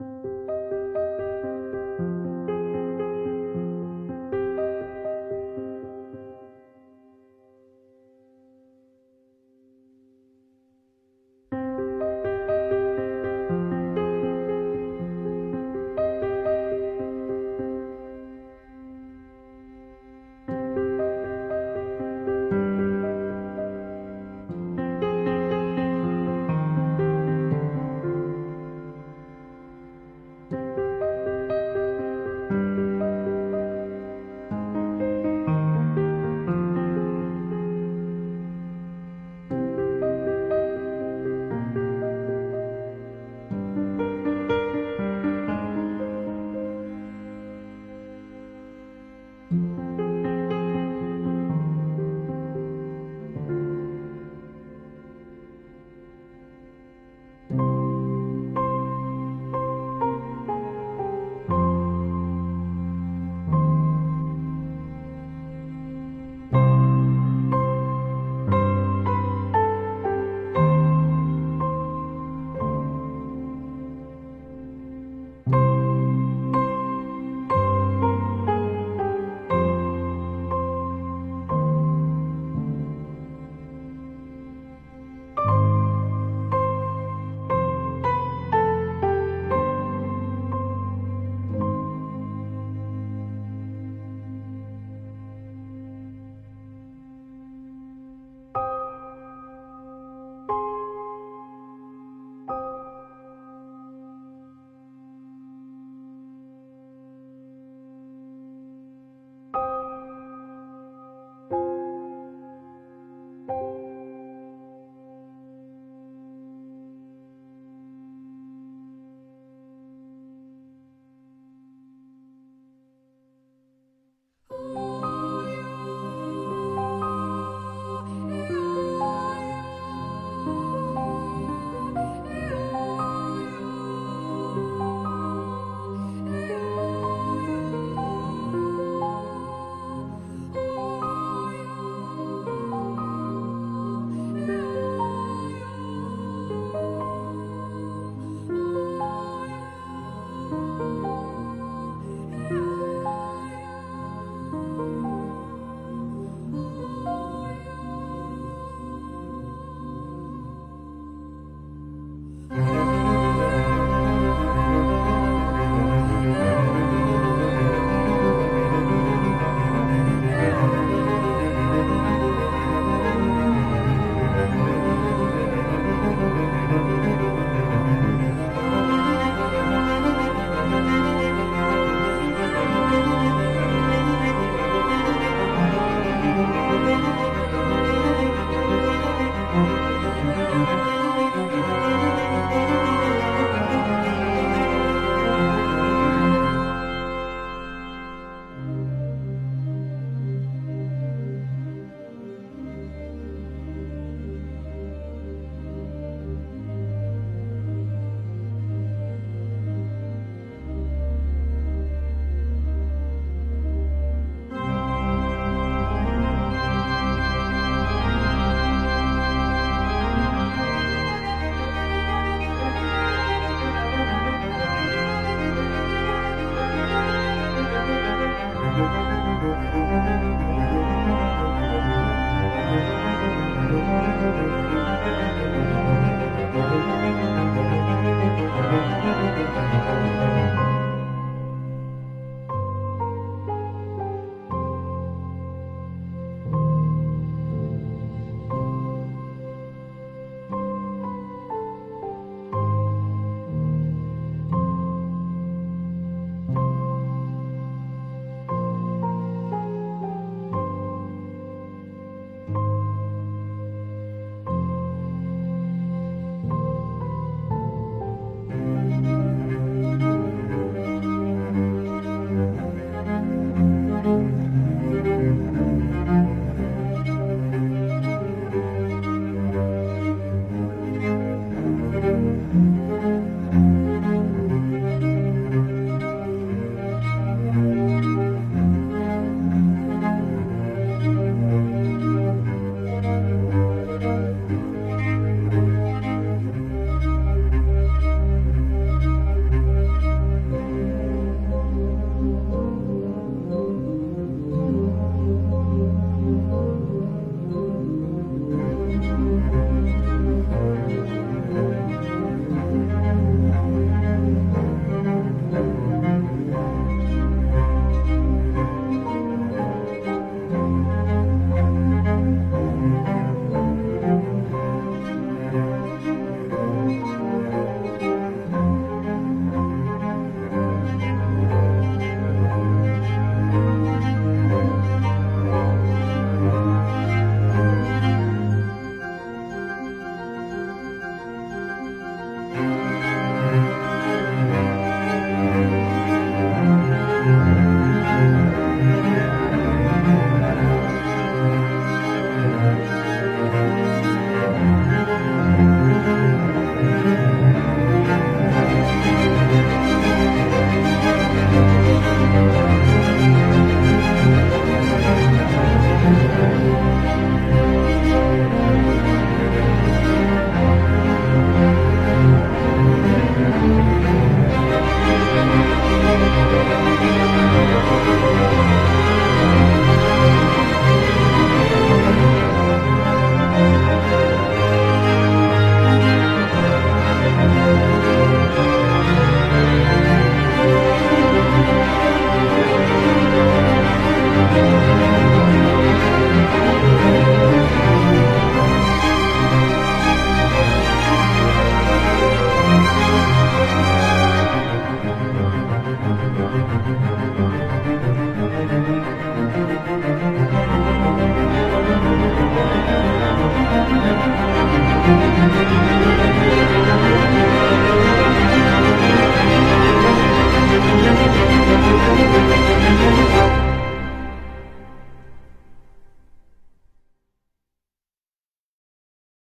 you